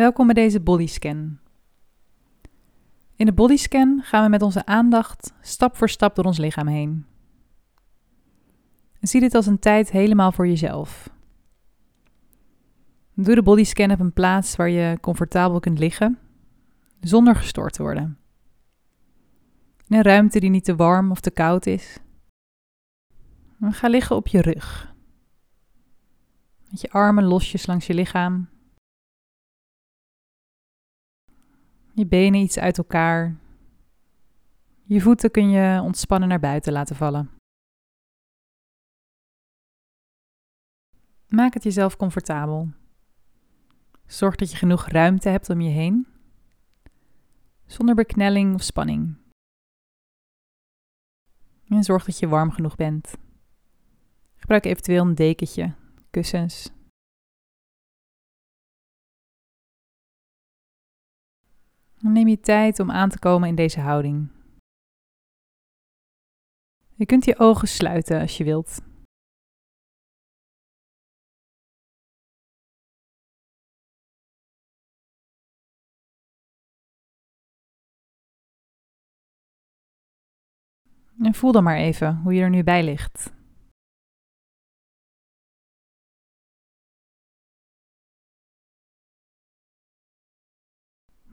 Welkom bij deze bodyscan. In de bodyscan gaan we met onze aandacht stap voor stap door ons lichaam heen. zie dit als een tijd helemaal voor jezelf. Doe de bodyscan op een plaats waar je comfortabel kunt liggen, zonder gestoord te worden. In een ruimte die niet te warm of te koud is. ga liggen op je rug. Met je armen losjes langs je lichaam Je benen iets uit elkaar. Je voeten kun je ontspannen naar buiten laten vallen. Maak het jezelf comfortabel. Zorg dat je genoeg ruimte hebt om je heen, zonder beknelling of spanning. En zorg dat je warm genoeg bent. Gebruik eventueel een dekentje, kussens. Neem je tijd om aan te komen in deze houding. Je kunt je ogen sluiten als je wilt. En voel dan maar even hoe je er nu bij ligt.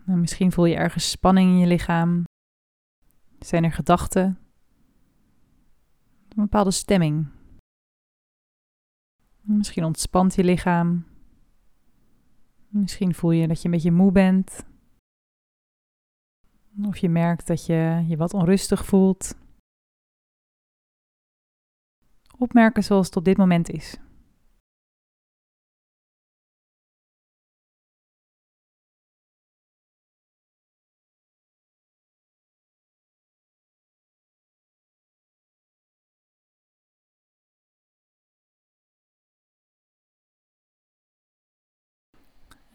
Nou, misschien voel je ergens spanning in je lichaam. Zijn er gedachten? Een bepaalde stemming. Misschien ontspant je lichaam. Misschien voel je dat je een beetje moe bent. Of je merkt dat je je wat onrustig voelt. Opmerken zoals het op dit moment is.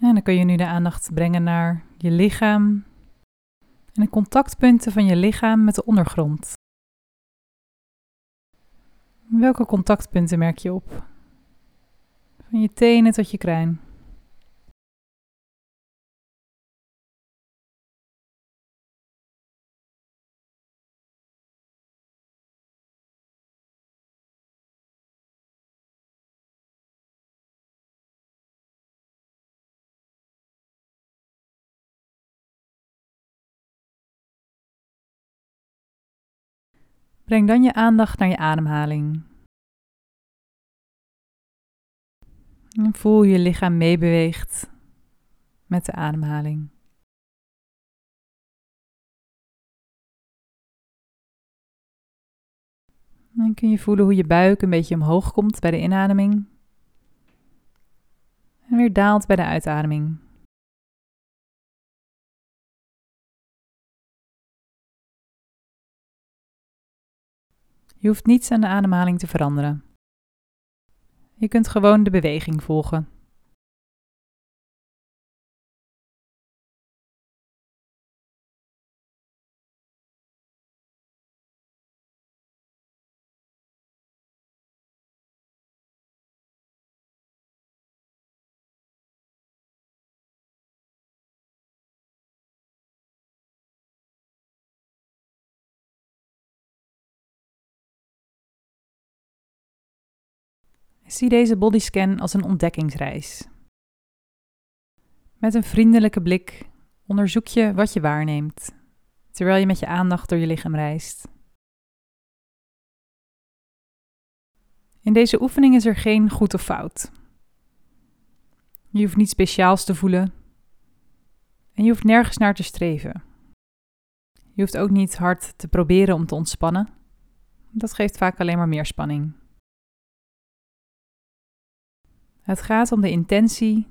En dan kun je nu de aandacht brengen naar je lichaam en de contactpunten van je lichaam met de ondergrond. Welke contactpunten merk je op? Van je tenen tot je kruin. Breng dan je aandacht naar je ademhaling. En voel hoe je lichaam meebeweegt met de ademhaling. Dan kun je voelen hoe je buik een beetje omhoog komt bij de inademing. En weer daalt bij de uitademing. Je hoeft niets aan de ademhaling te veranderen. Je kunt gewoon de beweging volgen. Zie deze bodyscan als een ontdekkingsreis. Met een vriendelijke blik onderzoek je wat je waarneemt, terwijl je met je aandacht door je lichaam reist. In deze oefening is er geen goed of fout. Je hoeft niet speciaals te voelen en je hoeft nergens naar te streven. Je hoeft ook niet hard te proberen om te ontspannen. Dat geeft vaak alleen maar meer spanning. Het gaat om de intentie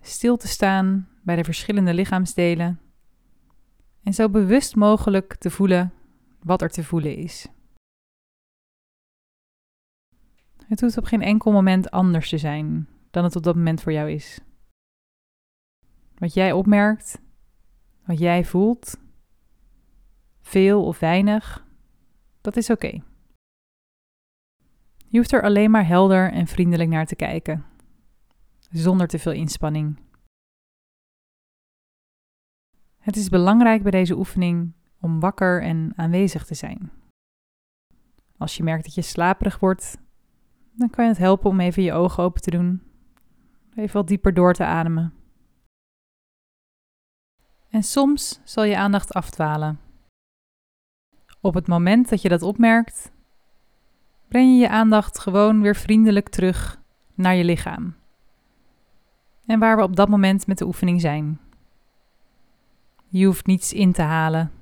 stil te staan bij de verschillende lichaamsdelen en zo bewust mogelijk te voelen wat er te voelen is. Het hoeft op geen enkel moment anders te zijn dan het op dat moment voor jou is. Wat jij opmerkt, wat jij voelt, veel of weinig, dat is oké. Je hoeft er alleen maar helder en vriendelijk naar te kijken zonder te veel inspanning. Het is belangrijk bij deze oefening om wakker en aanwezig te zijn. Als je merkt dat je slaperig wordt, dan kan je het helpen om even je ogen open te doen. Even wat dieper door te ademen. En soms zal je aandacht afdwalen. Op het moment dat je dat opmerkt, breng je je aandacht gewoon weer vriendelijk terug naar je lichaam. En waar we op dat moment met de oefening zijn. Je hoeft niets in te halen.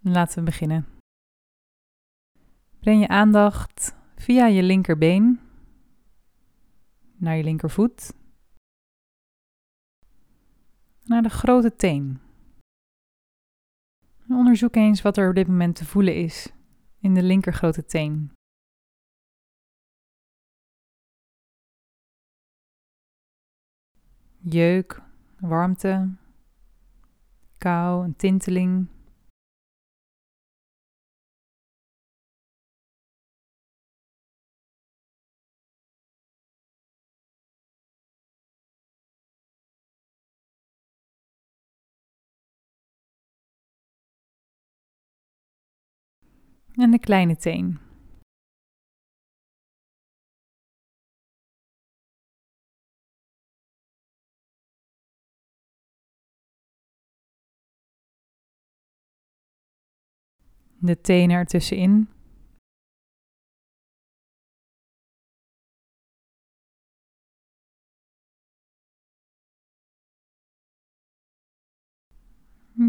Laten we beginnen. Breng je aandacht via je linkerbeen naar je linkervoet, naar de grote teen. Onderzoek eens wat er op dit moment te voelen is in de linker grote teen. Jeuk, warmte, kou, een tinteling. En de kleine teen. De tenen ertussenin.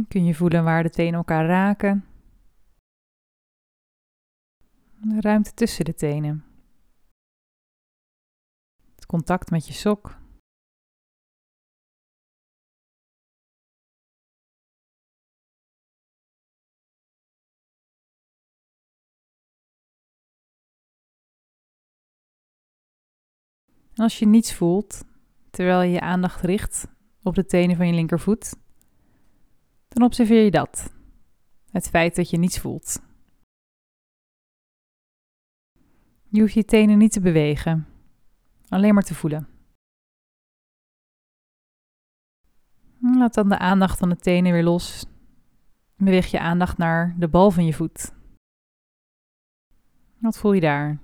Kun je voelen waar de tenen elkaar raken? Ruimte tussen de tenen. Het contact met je sok. En als je niets voelt, terwijl je je aandacht richt op de tenen van je linkervoet, dan observeer je dat. Het feit dat je niets voelt. Je hoeft je tenen niet te bewegen, alleen maar te voelen. Laat dan de aandacht van de tenen weer los. Beweeg je aandacht naar de bal van je voet. Wat voel je daar?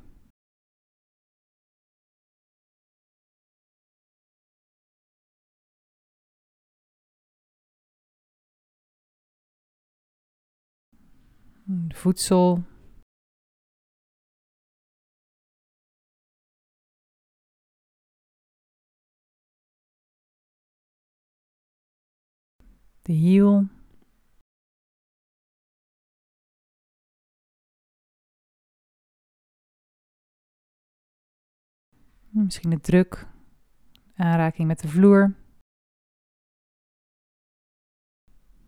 De voedsel, de hiel. Misschien de druk, aanraking met de vloer.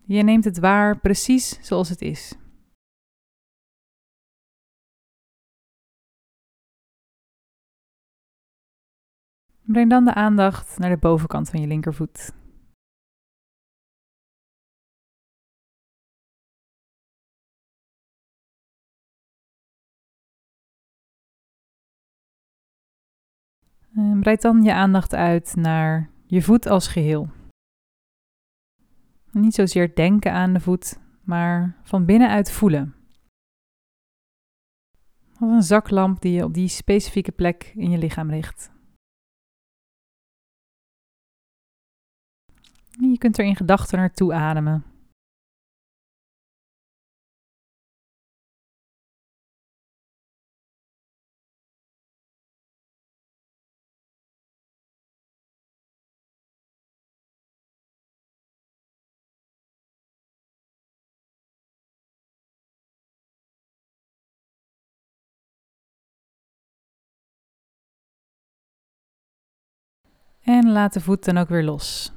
Je neemt het waar precies zoals het is. Breng dan de aandacht naar de bovenkant van je linkervoet. Breid dan je aandacht uit naar je voet als geheel. Niet zozeer denken aan de voet, maar van binnenuit voelen. Als een zaklamp die je op die specifieke plek in je lichaam richt. je kunt er in gedachten naartoe ademen. En laat de voet dan ook weer los.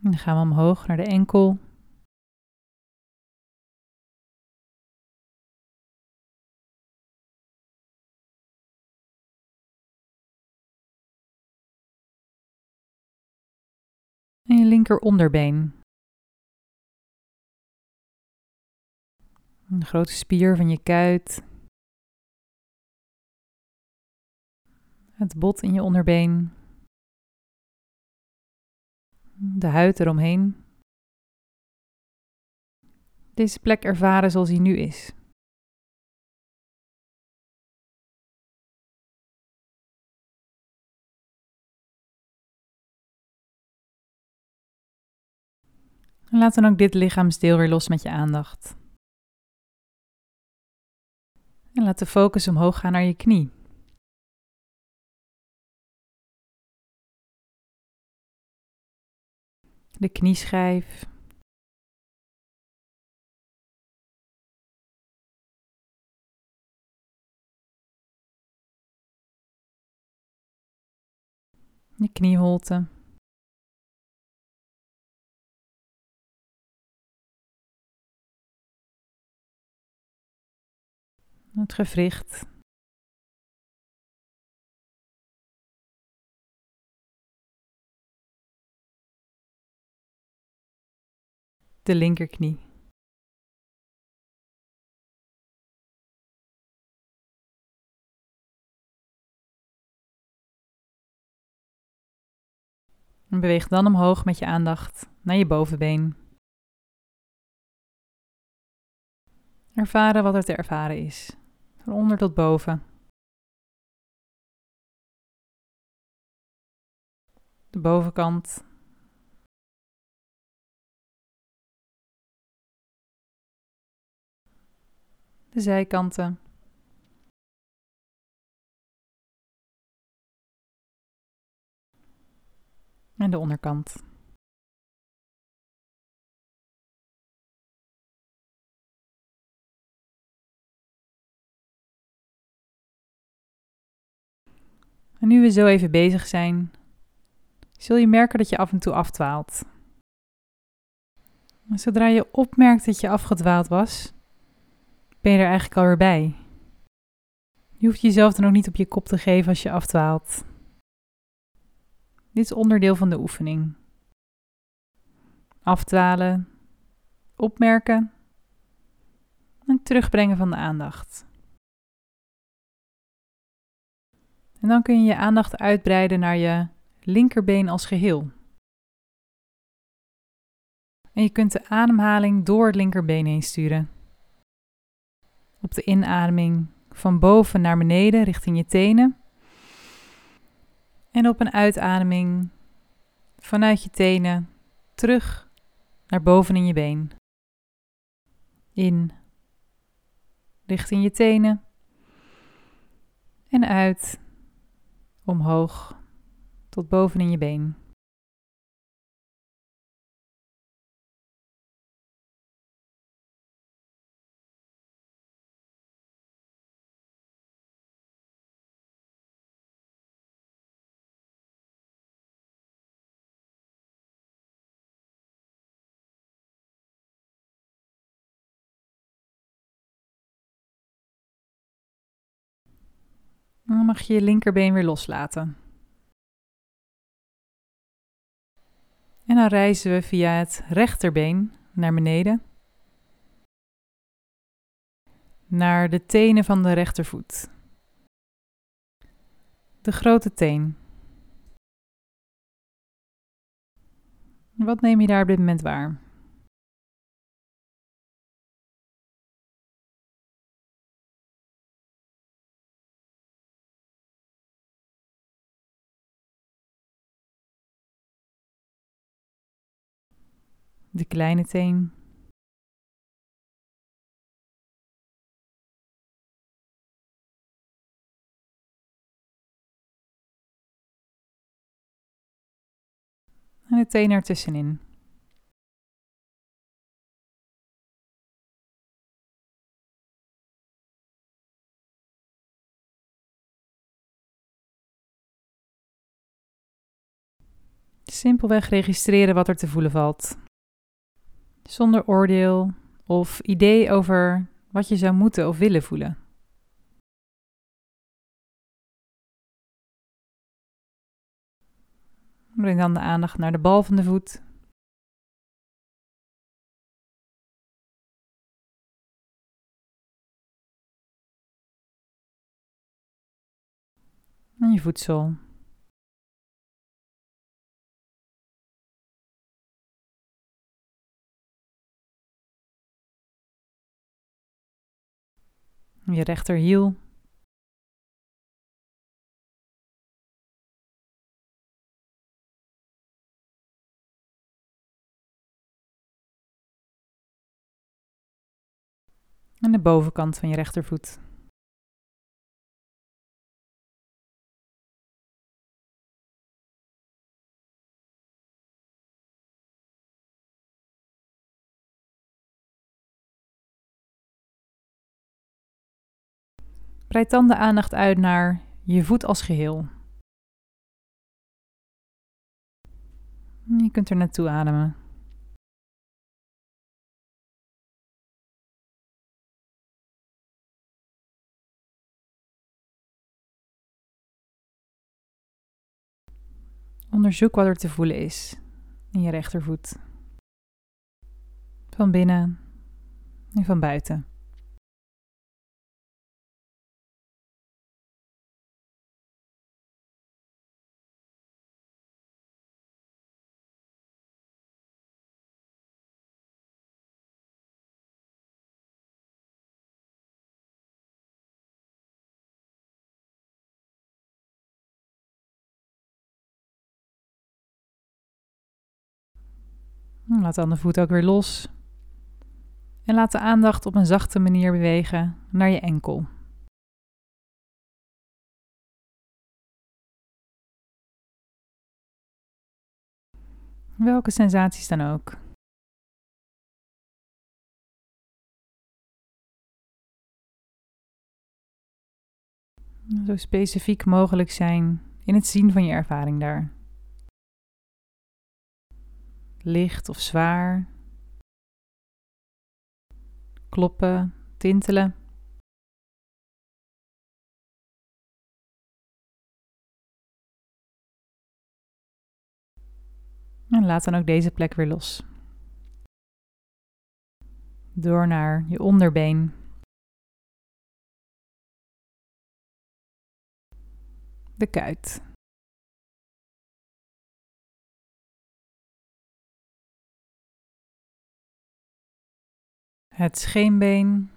dan gaan we omhoog naar de enkel. En je linker onderbeen. Een grote spier van je kuit. Het bot in je onderbeen. De huid eromheen. Deze plek ervaren zoals hij nu is. En laat dan ook dit lichaamsdeel weer los met je aandacht. En laat de focus omhoog gaan naar je knie. De knieschijf. Je knieholte. Het gewricht. De linkerknie. Beweeg dan omhoog met je aandacht naar je bovenbeen. Ervaren wat er te ervaren is, van onder tot boven. De bovenkant. Zijkanten. En de onderkant. En nu we zo even bezig zijn, zul je merken dat je af en toe afdwaalt. Zodra je opmerkt dat je afgedwaald was, ben je er eigenlijk alweer bij. Je hoeft jezelf dan ook niet op je kop te geven als je afdwaalt. Dit is onderdeel van de oefening. Afdwalen, opmerken en terugbrengen van de aandacht. En dan kun je je aandacht uitbreiden naar je linkerbeen als geheel. En je kunt de ademhaling door het linkerbeen heen sturen. Op de inademing van boven naar beneden richting je tenen. En op een uitademing vanuit je tenen terug naar boven in je been. In richting je tenen. En uit omhoog tot boven in je been. Dan mag je je linkerbeen weer loslaten. En dan reizen we via het rechterbeen naar beneden. Naar de tenen van de rechtervoet. De grote teen. Wat neem je daar op dit moment waar? De kleine teen. En de teen ertussenin. Simpelweg registreren wat er te voelen valt zonder oordeel of idee over wat je zou moeten of willen voelen. Breng dan de aandacht naar de bal van de voet. En je voedsel. Je rechterhiel. En de bovenkant van je rechtervoet. Breid dan de aandacht uit naar je voet als geheel. Je kunt er naartoe ademen. Onderzoek wat er te voelen is in je rechtervoet. Van binnen en van buiten. Laat dan de voet ook weer los. En laat de aandacht op een zachte manier bewegen naar je enkel. Welke sensaties dan ook. Zo specifiek mogelijk zijn in het zien van je ervaring daar licht of zwaar. Kloppen, tintelen. En laat dan ook deze plek weer los. Door naar je onderbeen. De kuit. Het scheenbeen.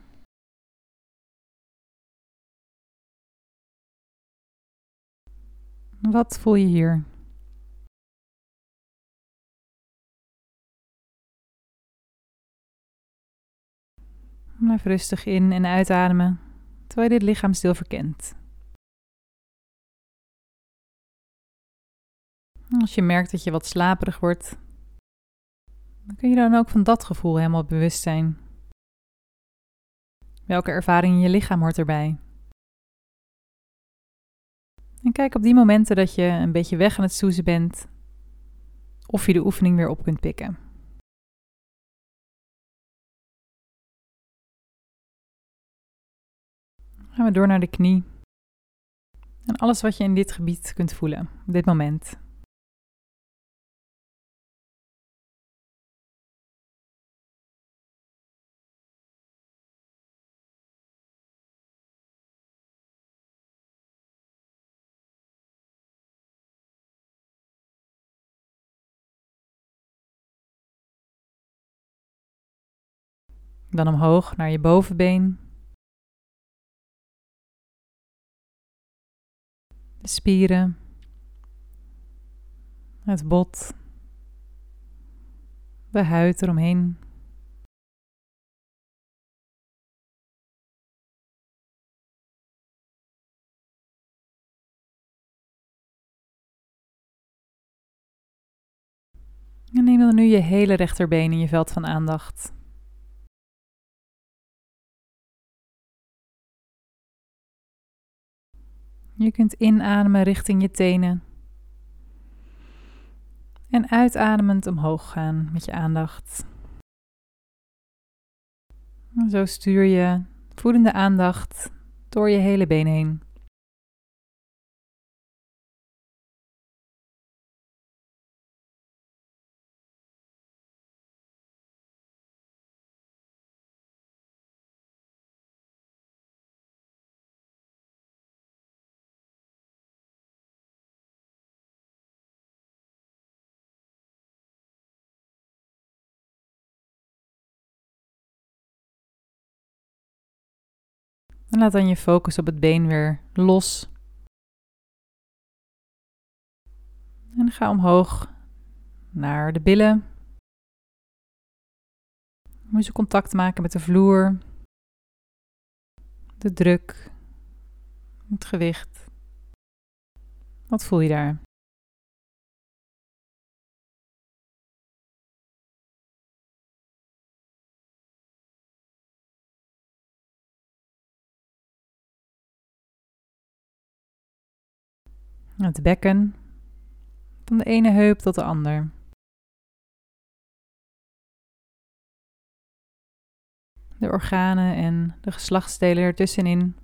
Wat voel je hier? Blijf rustig in en uitademen terwijl je dit lichaam stil verkent. Als je merkt dat je wat slaperig wordt, dan kun je dan ook van dat gevoel helemaal bewust zijn. Welke ervaring in je lichaam hoort erbij? En kijk op die momenten dat je een beetje weg aan het soezen bent, of je de oefening weer op kunt pikken. gaan we door naar de knie. En alles wat je in dit gebied kunt voelen, op dit moment. Dan omhoog naar je bovenbeen. De spieren. Het bot. De huid eromheen. En neem dan nu je hele rechterbeen in je veld van aandacht. Je kunt inademen richting je tenen. En uitademend omhoog gaan met je aandacht. Zo stuur je voedende aandacht door je hele been heen. En laat dan je focus op het been weer los. En ga omhoog naar de billen. Moet je contact maken met de vloer, de druk, het gewicht. Wat voel je daar? Het bekken, van de ene heup tot de ander. De organen en de geslachtsdelen ertussenin.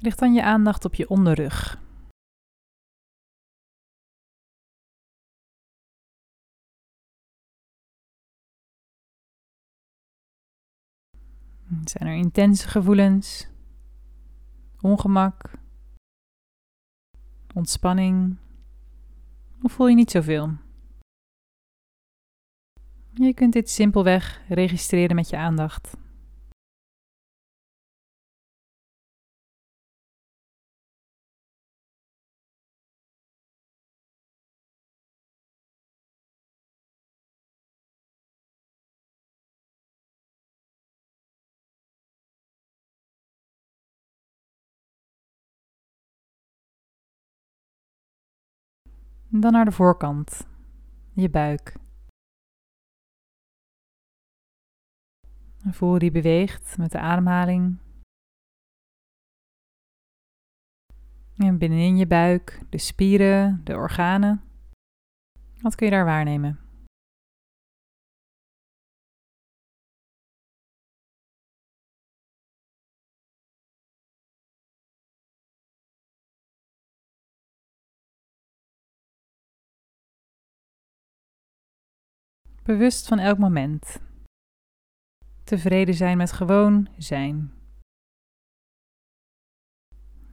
Richt dan je aandacht op je onderrug. Zijn er intense gevoelens? Ongemak? Ontspanning? Of voel je niet zoveel? Je kunt dit simpelweg registreren met je aandacht. Dan naar de voorkant, je buik. Voel die beweegt met de ademhaling. En binnenin je buik, de spieren, de organen. Wat kun je daar waarnemen? Bewust van elk moment. Tevreden zijn met gewoon zijn.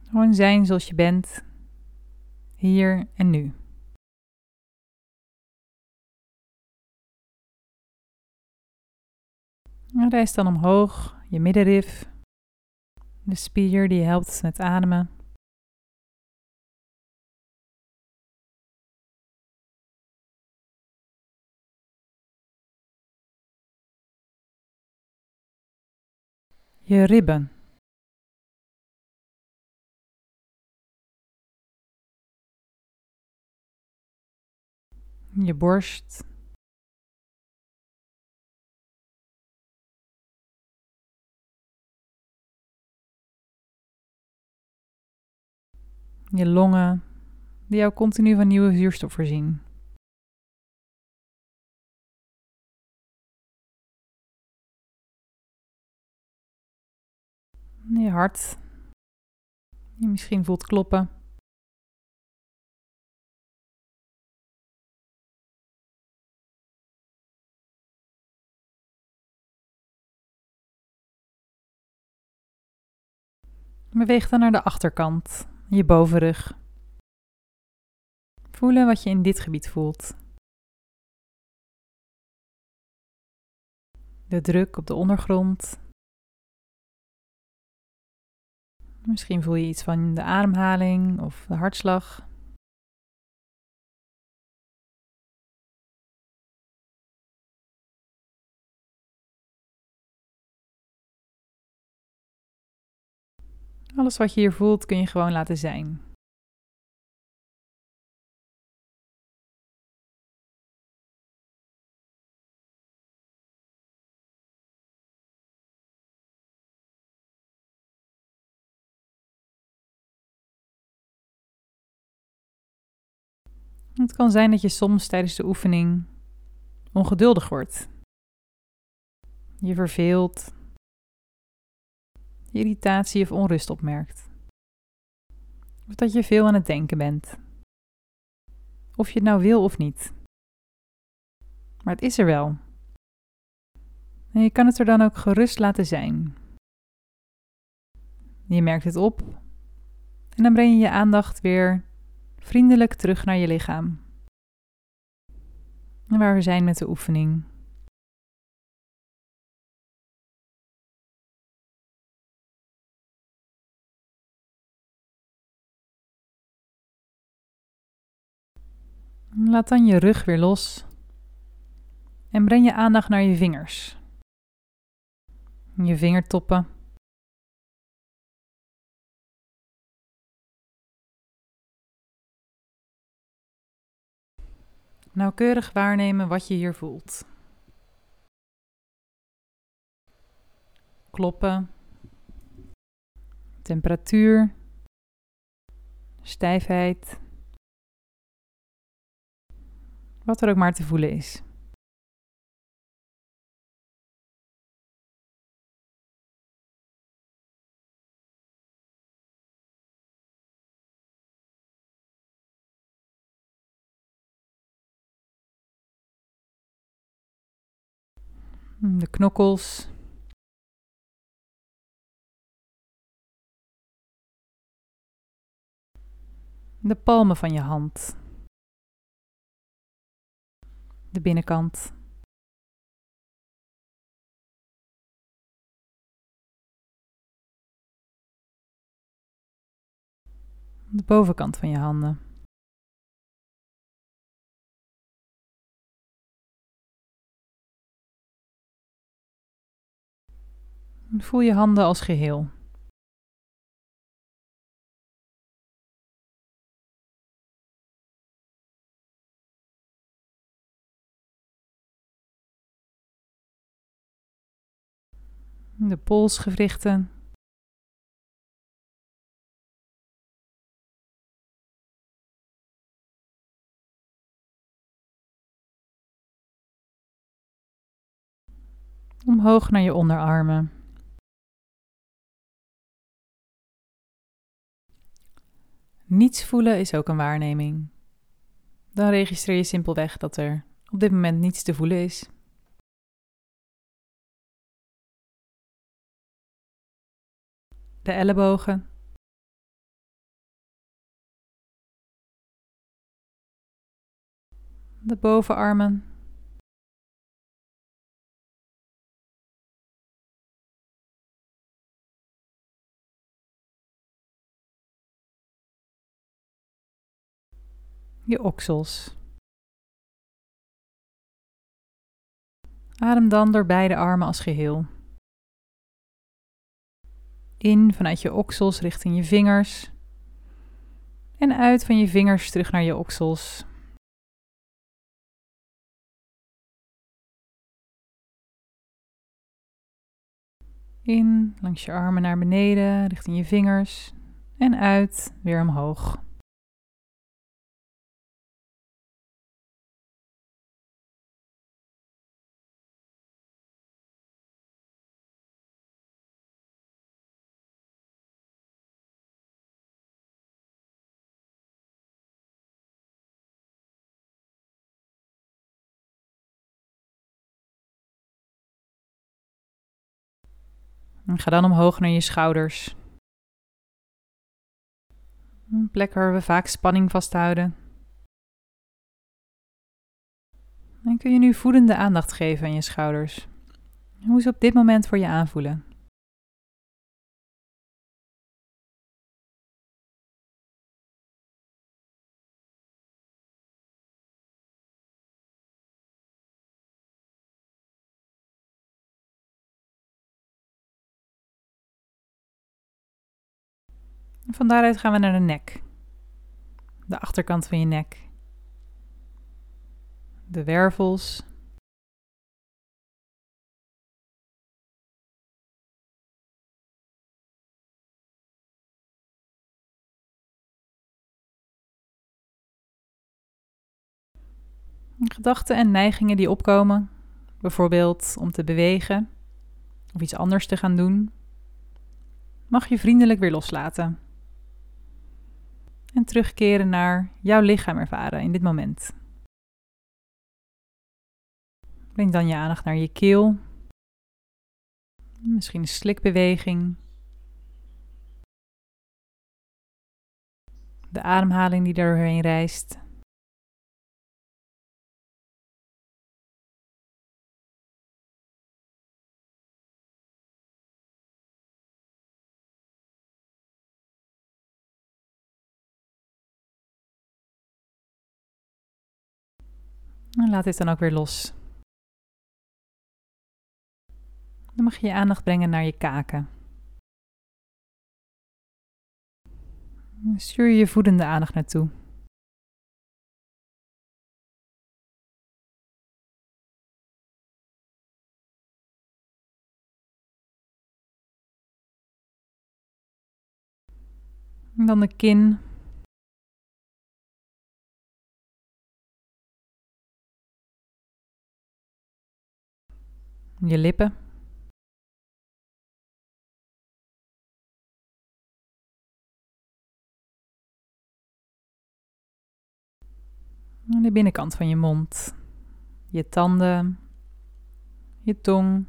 Gewoon zijn zoals je bent, hier en nu. Reis dan omhoog, je middenrif, de spier die helpt met ademen. Je ribben. Je borst. Je longen, die jou continu van nieuwe zuurstof voorzien. Je hart. Je misschien voelt kloppen. Beweeg dan naar de achterkant, je bovenrug. Voelen wat je in dit gebied voelt. De druk op de ondergrond. Misschien voel je iets van de ademhaling of de hartslag. Alles wat je hier voelt kun je gewoon laten zijn. Het kan zijn dat je soms tijdens de oefening ongeduldig wordt. Je verveelt, irritatie of onrust opmerkt. Of dat je veel aan het denken bent. Of je het nou wil of niet. Maar het is er wel. En je kan het er dan ook gerust laten zijn. Je merkt het op En dan breng je je aandacht weer vriendelijk terug naar je lichaam. Waar we zijn met de oefening. Laat dan je rug weer los en breng je aandacht naar je vingers. Je vingertoppen. Nauwkeurig waarnemen wat je hier voelt. Kloppen. Temperatuur. Stijfheid. Wat er ook maar te voelen is. De knokkels. De palmen van je hand. De binnenkant. De bovenkant van je handen. Voel je handen als geheel. De polsgewrichten. Omhoog naar je onderarmen. Niets voelen is ook een waarneming. Dan registreer je simpelweg dat er op dit moment niets te voelen is. De ellebogen. De bovenarmen. Je oksels. Adem dan door beide armen als geheel. In vanuit je oksels richting je vingers. En uit van je vingers terug naar je oksels. In langs je armen naar beneden richting je vingers. En uit weer omhoog. En ga dan omhoog naar je schouders. Een plek waar we vaak spanning vasthouden. En kun je nu voedende aandacht geven aan je schouders. Hoe ze op dit moment voor je aanvoelen. Van daaruit gaan we naar de nek. De achterkant van je nek. De wervels. Gedachten en neigingen die opkomen, bijvoorbeeld om te bewegen of iets anders te gaan doen, mag je vriendelijk weer loslaten en terugkeren naar jouw lichaam ervaren in dit moment. Breng dan je aandacht naar je keel. Misschien een slikbeweging. de ademhaling die doorheen reist. En laat dit dan ook weer los. Dan mag je je aandacht brengen naar je kaken. Stuur je voedende aandacht naartoe. Dan de kin. Je lippen. de binnenkant van je mond, je tanden, je tong,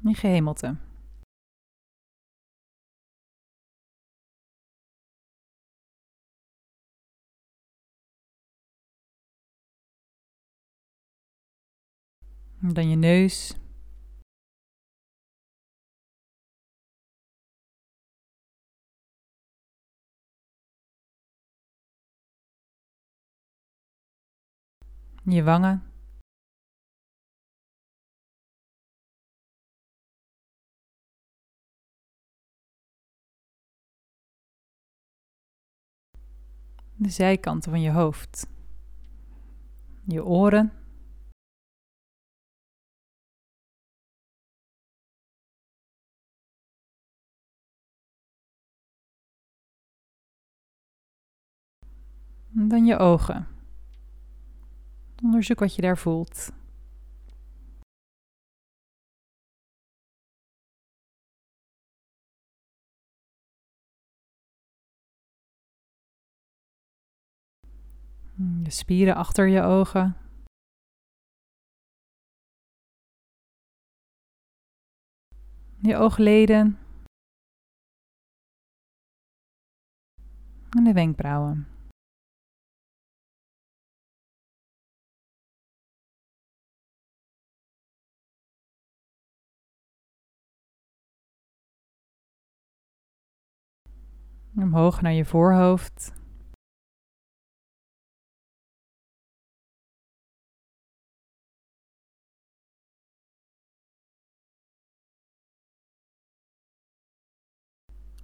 je gehemelte. Dan je neus. Je wangen. De zijkanten van je hoofd. Je oren. Dan je ogen. Onderzoek wat je daar voelt. De spieren achter je ogen. Je oogleden. En de wenkbrauwen. Omhoog naar je voorhoofd.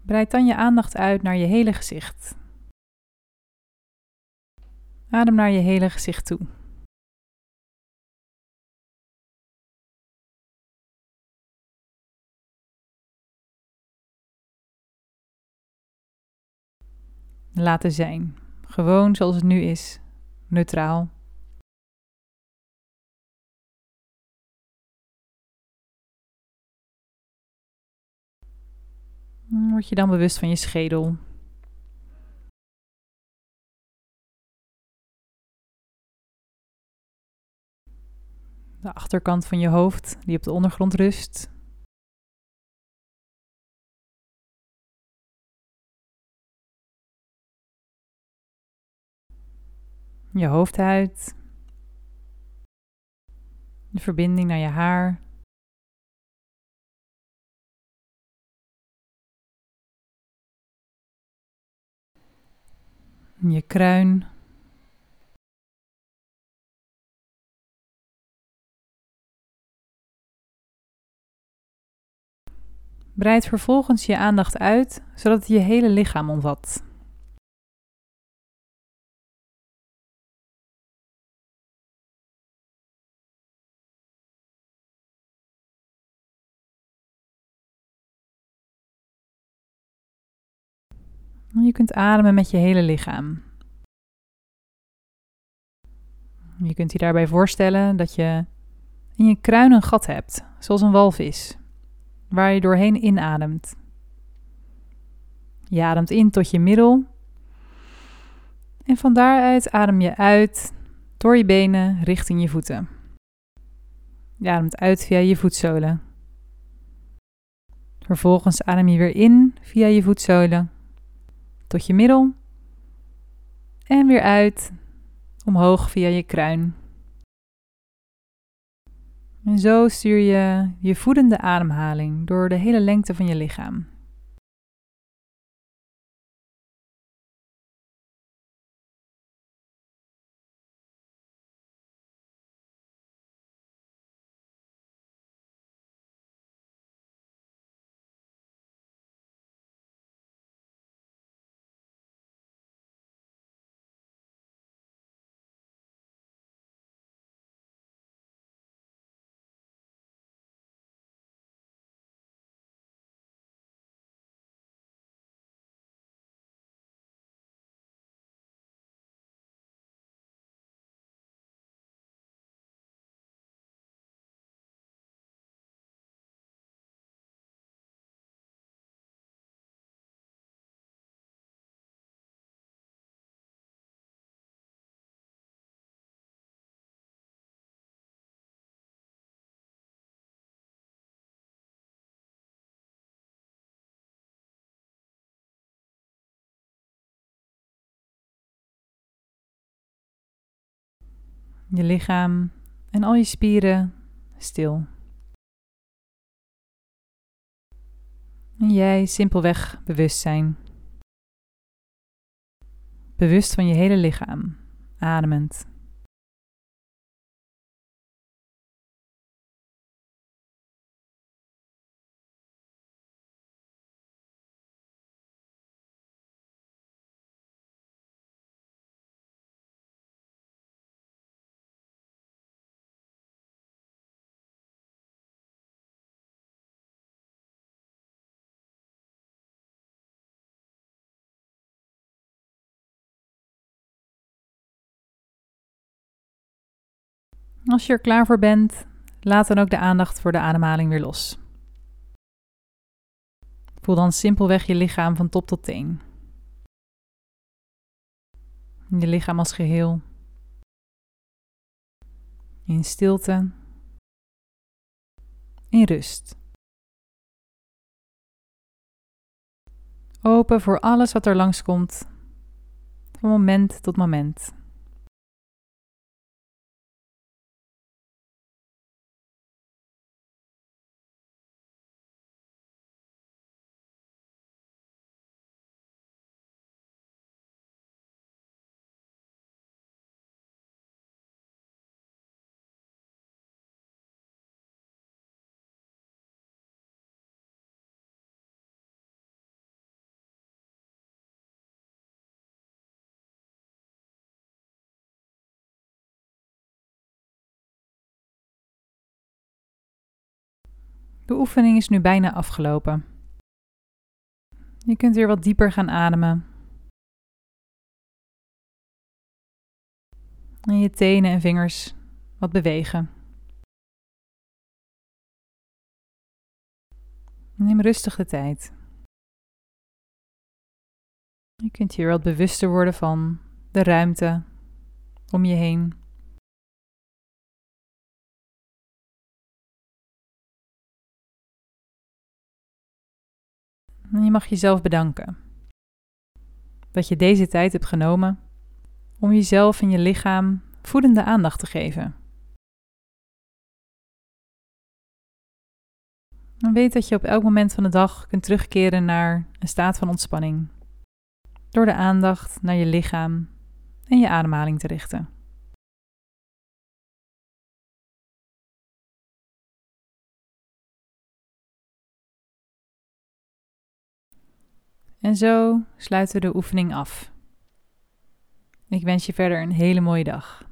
Breid dan je aandacht uit naar je hele gezicht. Adem naar je hele gezicht toe. Laten zijn. Gewoon zoals het nu is, neutraal. Word je dan bewust van je schedel. De achterkant van je hoofd die op de ondergrond rust. Je hoofdhuid, de verbinding naar je haar. Je kruin. Breid vervolgens je aandacht uit, zodat het je hele lichaam omvat. Je kunt ademen met je hele lichaam. Je kunt je daarbij voorstellen dat je in je kruin een gat hebt, zoals een walvis, waar je doorheen inademt. Je ademt in tot je middel en van daaruit adem je uit door je benen richting je voeten. Je ademt uit via je voetzolen. Vervolgens adem je weer in via je voetzolen tot je middel. En weer uit, omhoog via je kruin. En zo stuur je je voedende ademhaling door de hele lengte van je lichaam. Je lichaam en al je spieren stil. En jij simpelweg bewust zijn. Bewust van je hele lichaam, ademend. Als je er klaar voor bent, laat dan ook de aandacht voor de ademhaling weer los. Voel dan simpelweg je lichaam van top tot teen. Je lichaam als geheel. In stilte. In rust. Open voor alles wat er langskomt, van moment tot moment. De oefening is nu bijna afgelopen. Je kunt weer wat dieper gaan ademen. En je tenen en vingers wat bewegen. Neem rustig de tijd. Je kunt hier wat bewuster worden van de ruimte om je heen. En je mag jezelf bedanken. Dat je deze tijd hebt genomen om jezelf en je lichaam voedende aandacht te geven. En weet dat je op elk moment van de dag kunt terugkeren naar een staat van ontspanning. Door de aandacht naar je lichaam en je ademhaling te richten. En zo sluiten we de oefening af. Ik wens je verder een hele mooie dag.